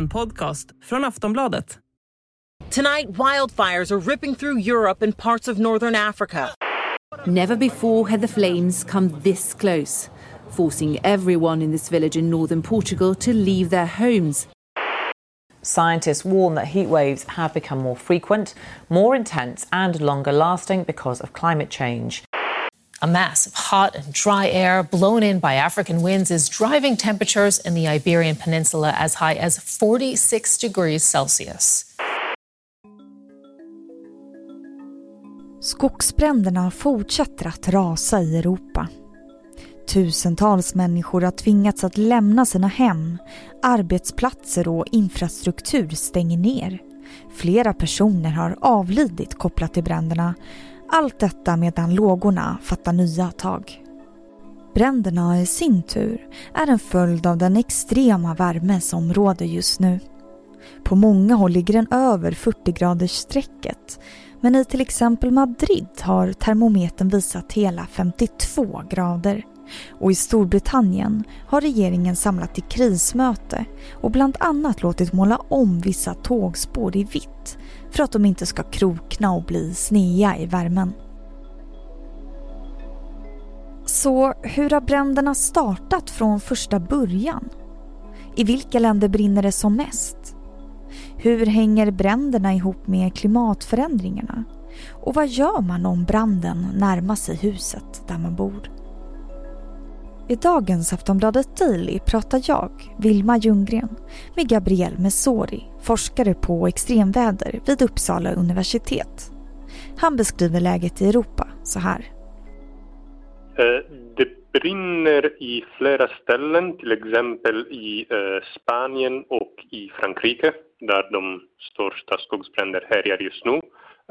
En podcast från Aftonbladet. Tonight, wildfires are ripping through Europe and parts of northern Africa. Never before had the flames come this close, forcing everyone in this village in northern Portugal to leave their homes. Scientists warn that heat waves have become more frequent, more intense, and longer lasting because of climate change. A mass of hot and dry air blown in by African winds is driving temperatures in the Iberian Peninsula as high as 46 degrees Celsius. Skogsbränderna fortsätter att rasa i Europa. Tusentals människor har tvingats att lämna sina hem, arbetsplatser och infrastruktur stänger ner. Flera personer har avlidit kopplat till bränderna. Allt detta medan lågorna fattar nya tag. Bränderna i sin tur är en följd av den extrema värme som råder just nu. På många håll ligger den över 40 graders strecket men i till exempel Madrid har termometern visat hela 52 grader. Och i Storbritannien har regeringen samlat till krismöte och bland annat låtit måla om vissa tågspår i vitt för att de inte ska krokna och bli snea i värmen. Så hur har bränderna startat från första början? I vilka länder brinner det som mest? Hur hänger bränderna ihop med klimatförändringarna? Och vad gör man om branden närmar sig huset där man bor? I dagens Aftonbladet Daily pratar jag, Vilma Ljunggren, med Gabriel Messori, forskare på extremväder vid Uppsala universitet. Han beskriver läget i Europa så här. Eh, det brinner i flera ställen, till exempel i eh, Spanien och i Frankrike där de största skogsbränder härjar just nu.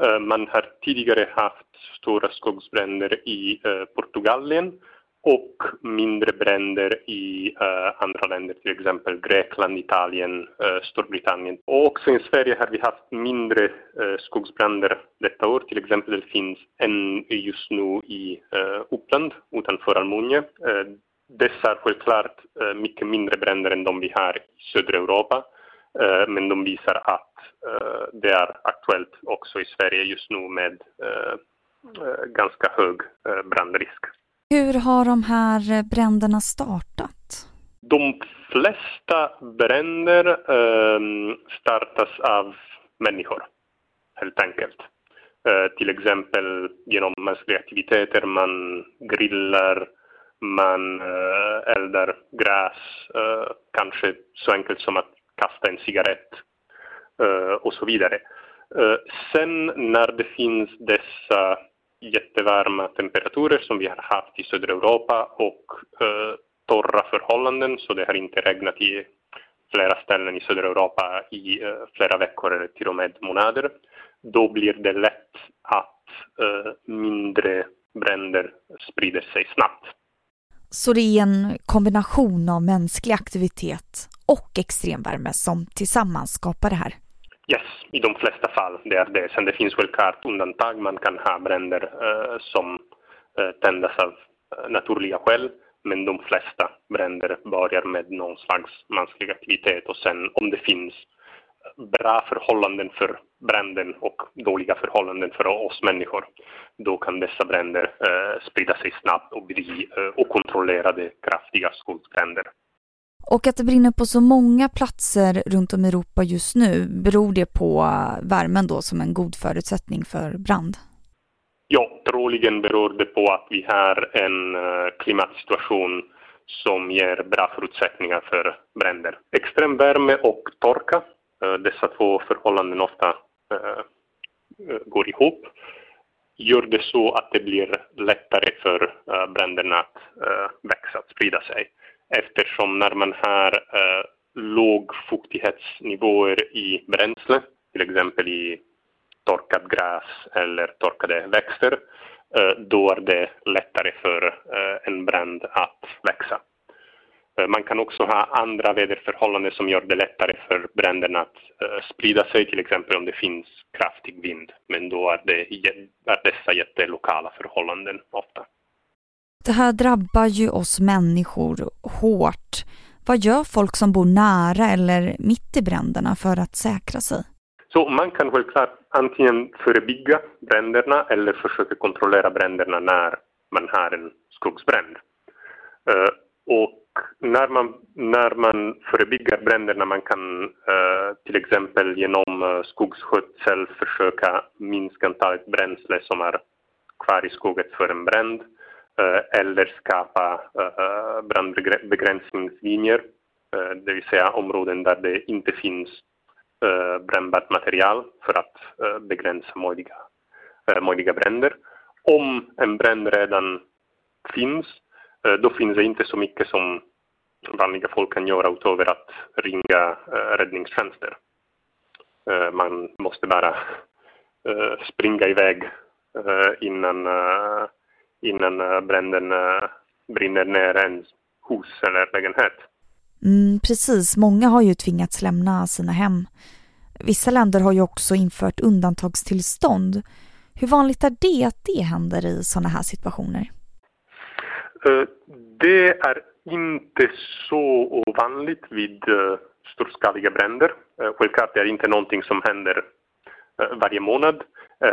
Eh, man har tidigare haft stora skogsbränder i Portugalien och mindre bränder i uh, andra länder, till exempel Grekland, Italien, uh, Storbritannien. Och också i Sverige har vi haft mindre uh, skogsbränder detta år. Till exempel det finns en just nu i Uppland utanför Almunge. Dessa är självklart mycket mindre bränder än de vi har i södra Europa. Men de visar att det är aktuellt också i Sverige just nu med ganska hög brandrisk. Hur har de här eh, bränderna startat? De flesta bränder eh, startas av människor, helt enkelt. Eh, till exempel genom mänskliga aktiviteter, man grillar, man eh, eldar gräs, eh, kanske så enkelt som att kasta en cigarett eh, och så vidare. Eh, sen när det finns dessa jättevarma temperaturer som vi har haft i södra Europa och eh, torra förhållanden så det har inte regnat i flera ställen i södra Europa i eh, flera veckor eller till och med månader. Då blir det lätt att eh, mindre bränder sprider sig snabbt. Så det är en kombination av mänsklig aktivitet och extremvärme som tillsammans skapar det här? Yes, i de flesta fall det är det. Sen det finns väl klart undantag. Man kan ha bränder eh, som eh, tändas av eh, naturliga skäl. Men de flesta bränder börjar med någon slags mänsklig aktivitet och sen om det finns eh, bra förhållanden för bränden och dåliga förhållanden för oss människor, då kan dessa bränder eh, sprida sig snabbt och bli eh, okontrollerade kraftiga skogsbränder. Och att det brinner på så många platser runt om i Europa just nu, beror det på värmen då som en god förutsättning för brand? Ja, troligen beror det på att vi har en eh, klimatsituation som ger bra förutsättningar för bränder. Extrem värme och torka, eh, dessa två förhållanden ofta eh, går ihop, gör det så att det blir lättare för bränderna att växa, att sprida sig eftersom när man har eh, lågfuktighetsnivåer i bränsle, till exempel i torkat gräs eller torkade växter, eh, då är det lättare för eh, en brand att växa. Eh, man kan också ha andra väderförhållanden som gör det lättare för bränderna att eh, sprida sig, till exempel om det finns kraftig vind. Men då är, det, är dessa jättelokala förhållanden ofta. Det här drabbar ju oss människor hårt. Vad gör folk som bor nära eller mitt i bränderna för att säkra sig? Så man kan självklart antingen förebygga bränderna eller försöka kontrollera bränderna när man har en skogsbrand. Eh, och när man, när man förebygger bränderna man kan eh, till exempel genom eh, skogsskötsel försöka minska antalet bränsle som är kvar i skogen för en bränd. Eh, eller skapa eh, eh, brandbegränsningslinjer, det vill säga områden där det inte finns brännbart material för att begränsa möjliga, möjliga bränder. Om en brand redan finns, då finns det inte så mycket som vanliga folk kan göra utöver att ringa räddningstjänster. Man måste bara springa iväg innan, innan branden brinner ner ens hus eller lägenhet. Mm, precis, många har ju tvingats lämna sina hem. Vissa länder har ju också infört undantagstillstånd. Hur vanligt är det att det händer i sådana här situationer? Eh, det är inte så ovanligt vid eh, storskaliga bränder. Eh, självklart är det inte någonting som händer varje månad,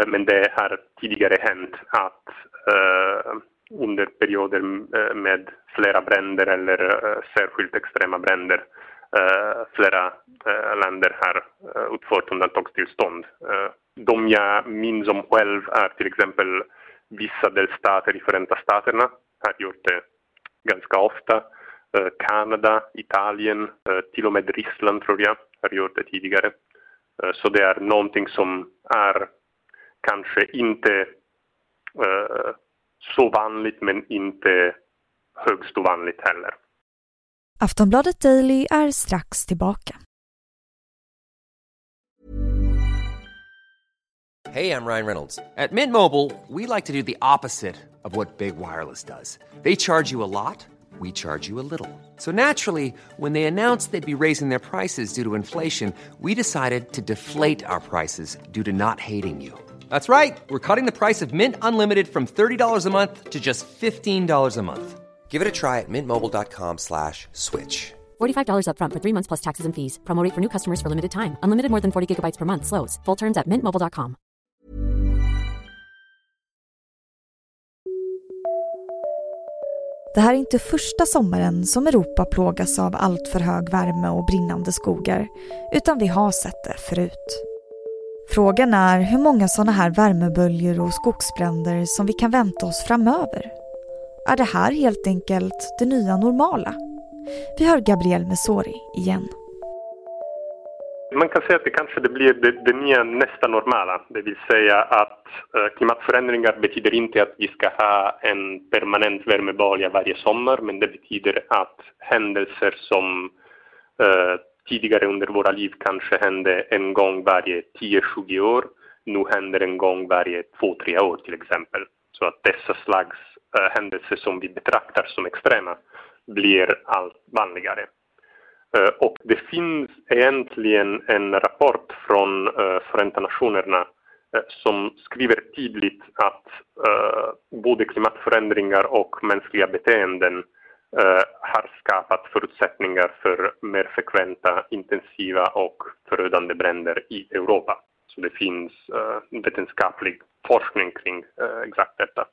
men det har tidigare hänt att Eh, under perioder eh, med flera bränder eller eh, särskilt extrema bränder flera länder har utfört undantagstillstånd. De jag minns om själv är till exempel vissa delstater i Förenta Staterna har gjort det ganska ofta. Kanada, Italien, till och med Ryssland tror jag har gjort det tidigare. Så det är någonting som är kanske inte så vanligt men inte högst ovanligt heller. Aftonbladet Daily är strax tillbaka. Hej, jag Ryan Reynolds. At Mint Mobile, we like to do the opposite of what Big Wireless does. They charge you a lot, we charge you a little. So naturally, when they announced they'd be raising their prices due to inflation, we decided to deflate our prices due to not hating you. That's right. We're cutting the price of Mint Unlimited from $30 a month to just $15 a month. Give it a try at mintmobile.com slash switch. $45 upfront for three months plus taxes and fees. Promote for new customers for limited time. Unlimited more than 40 gigabytes per month. Slows. Full terms at mintmobile.com. Det här är inte första sommaren som Europa plågas av allt för hög värme och brinnande skogar, utan vi har sett det förut. Frågan är hur många sådana här värmeböljor och skogsbränder som vi kan vänta oss framöver. Är det här helt enkelt det nya normala? Vi hör Gabriel Messori igen. Man kan säga att det kanske det blir det, det nya nästa normala. Det vill säga att eh, klimatförändringar betyder inte att vi ska ha en permanent värmebölja varje sommar men det betyder att händelser som eh, tidigare under våra liv kanske hände en gång varje 10-20 år. Nu händer en gång varje 2-3 år till exempel. Så att dessa slags äh, händelser som vi betraktar som extrema blir allt vanligare. Äh, och det finns egentligen en rapport från äh, Förenta Nationerna som skriver tydligt att både klimatförändringar och mänskliga beteenden har skapat förutsättningar för mer frekventa, intensiva och förödande bränder i Europa. Så det finns uh, vetenskaplig forskning kring uh, exakt detta.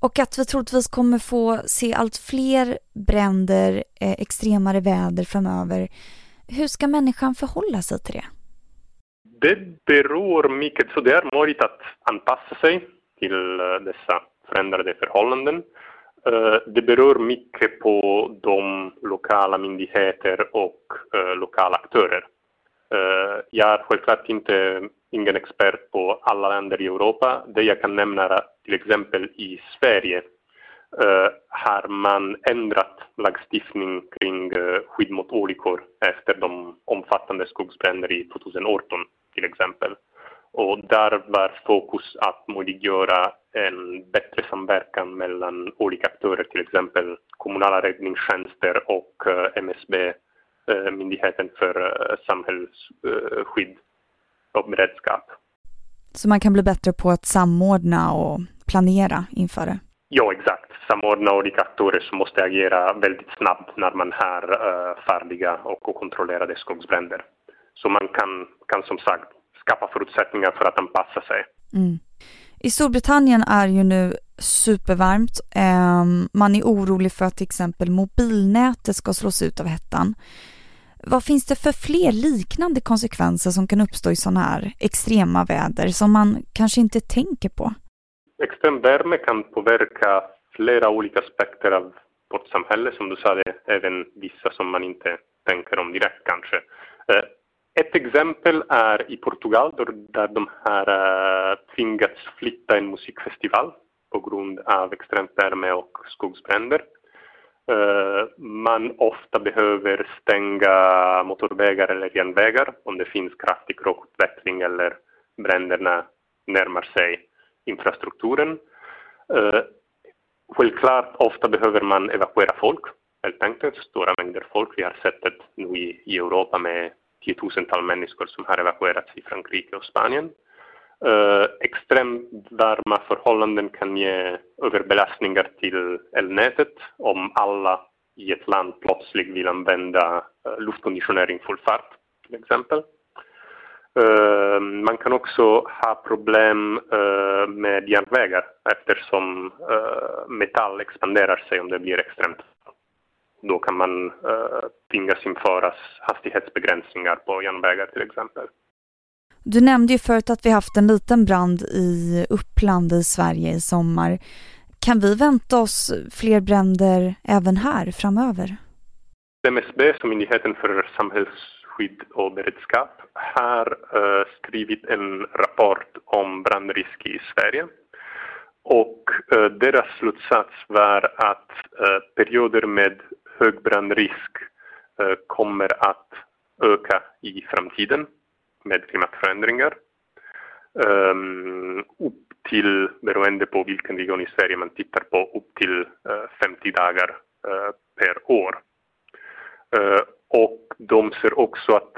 Och att vi troligtvis kommer få se allt fler bränder, eh, extremare väder framöver. Hur ska människan förhålla sig till det? Det beror mycket, så det är möjligt att anpassa sig till dessa förändrade förhållanden. Eh, det beror mycket på de lokala myndigheter och uh, lokala aktörer. Uh, jag är självklart inte ingen expert på alla länder i Europa. Det jag kan nämna är att till exempel i Sverige har man ändrat lagstiftning kring skydd mot olyckor efter de omfattande skogsbränderna i 2018 till exempel. Och där var fokus att möjliggöra en bättre samverkan mellan olika aktörer, till exempel kommunala räddningstjänster och eh, MSB, eh, Myndigheten för eh, samhällsskydd och beredskap. Så man kan bli bättre på att samordna och planera inför det? Ja, exakt. samordna olika aktörer som måste agera väldigt snabbt när man har färdiga och okontrollerade skogsbränder. Så man kan, kan som sagt skapa förutsättningar för att anpassa sig. Mm. I Storbritannien är ju nu supervarmt. Um, man är orolig för att till exempel mobilnätet ska slås ut av hettan. Vad finns det för fler liknande konsekvenser som kan uppstå i sådana här extrema väder som man kanske inte tänker på? Extrem värme kan påverka flera olika aspekter av vårt samhälle, som du sa, även vissa som man inte tänker om direkt kanske. Ett exempel är i Portugal där de har eh, tvingats flytta en musikfestival på grund av extremt värme och skogsbränder. Eh, man ofta behöver stänga motorvägar eller järnvägar om det finns kraftig rökutveckling eller bränderna närmar sig infrastrukturen. Eh, självklart, ofta behöver man evakuera folk, helt enkelt, stora mängder folk. Vi har sett det nu i, i Europa med tiotusental människor som har evakuerats i Frankrike och Spanien. Eh, uh, extremt varma förhållanden kan ge överbelastningar till elnätet om alla i ett land plötsligt vill använda uh, luftkonditionering full fart, till exempel. Uh, man kan också ha problem med järnvägar eftersom metall expanderar sig om det blir extremt då kan man uh, tvingas införas hastighetsbegränsningar på järnvägar till exempel. Du nämnde ju förut att vi haft en liten brand i Uppland i Sverige i sommar. Kan vi vänta oss fler bränder även här framöver? MSB, som Myndigheten för samhällsskydd och beredskap, har uh, skrivit en rapport om brandrisk i Sverige. Och uh, deras slutsats var att uh, perioder med hög brandrisk eh, kommer att öka i framtiden med klimatförändringar. Um, upp till, beroende på vilken region i Sverige man tittar på, upp till eh, uh, 50 dagar uh, per år. Uh, och de ser också att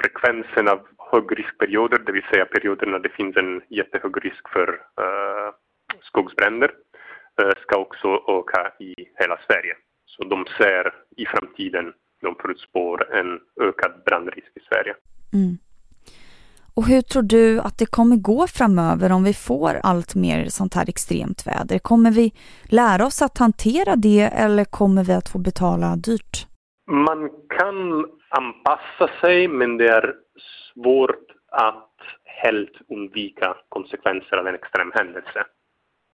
frekvensen av högriskperioder, det vill säga perioder när det finns en jättehög risk för skogsbränder, ska också öka i hela Sverige. Så de ser i framtiden, de förutspår en ökad brandrisk i Sverige. Mm. Och hur tror du att det kommer gå framöver om vi får allt mer sånt här extremt väder? Kommer vi lära oss att hantera det eller kommer vi att få betala dyrt? Man kan anpassa sig men det är svårt att helt undvika konsekvenser av en extrem händelse.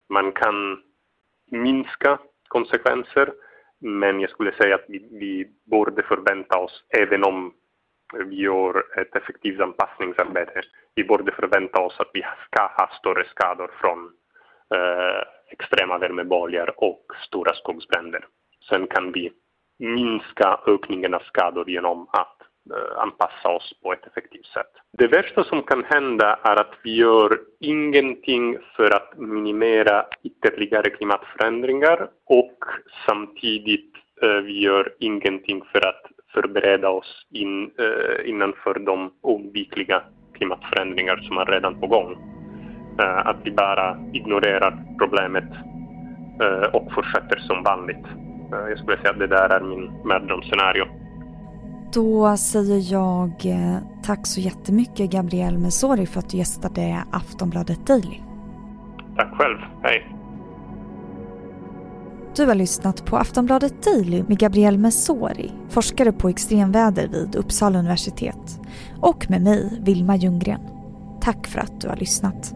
Man kan minska konsekvenser men jag skulle säga att vi, vi borde förvänta oss, även om vi gör ett effektivt anpassningsarbete, vi borde förvänta oss att vi ska ha större skador från eh, extrema värmeböljor och stora skogsbränder. Sen kan vi minska ökningen av skador genom att Eh, anpassa oss på ett effektivt sätt. Det värsta som kan hända är att vi gör ingenting för att minimera ytterligare klimatförändringar och samtidigt eh, vi gör ingenting för att förbereda oss in, eh, innanför de oundvikliga klimatförändringar som är redan på gång. Eh, att vi bara ignorerar problemet eh, och fortsätter som vanligt. Eh, jag skulle säga att det där är min mardrömsscenario. Då säger jag eh, tack så jättemycket Gabriel Mesori för att du gästade Aftonbladet Daily. Tack själv, hej. Du har lyssnat på Aftonbladet Daily med Gabriel Mesori, forskare på extremväder vid Uppsala universitet. Och med mig, Vilma Ljunggren. Tack för att du har lyssnat.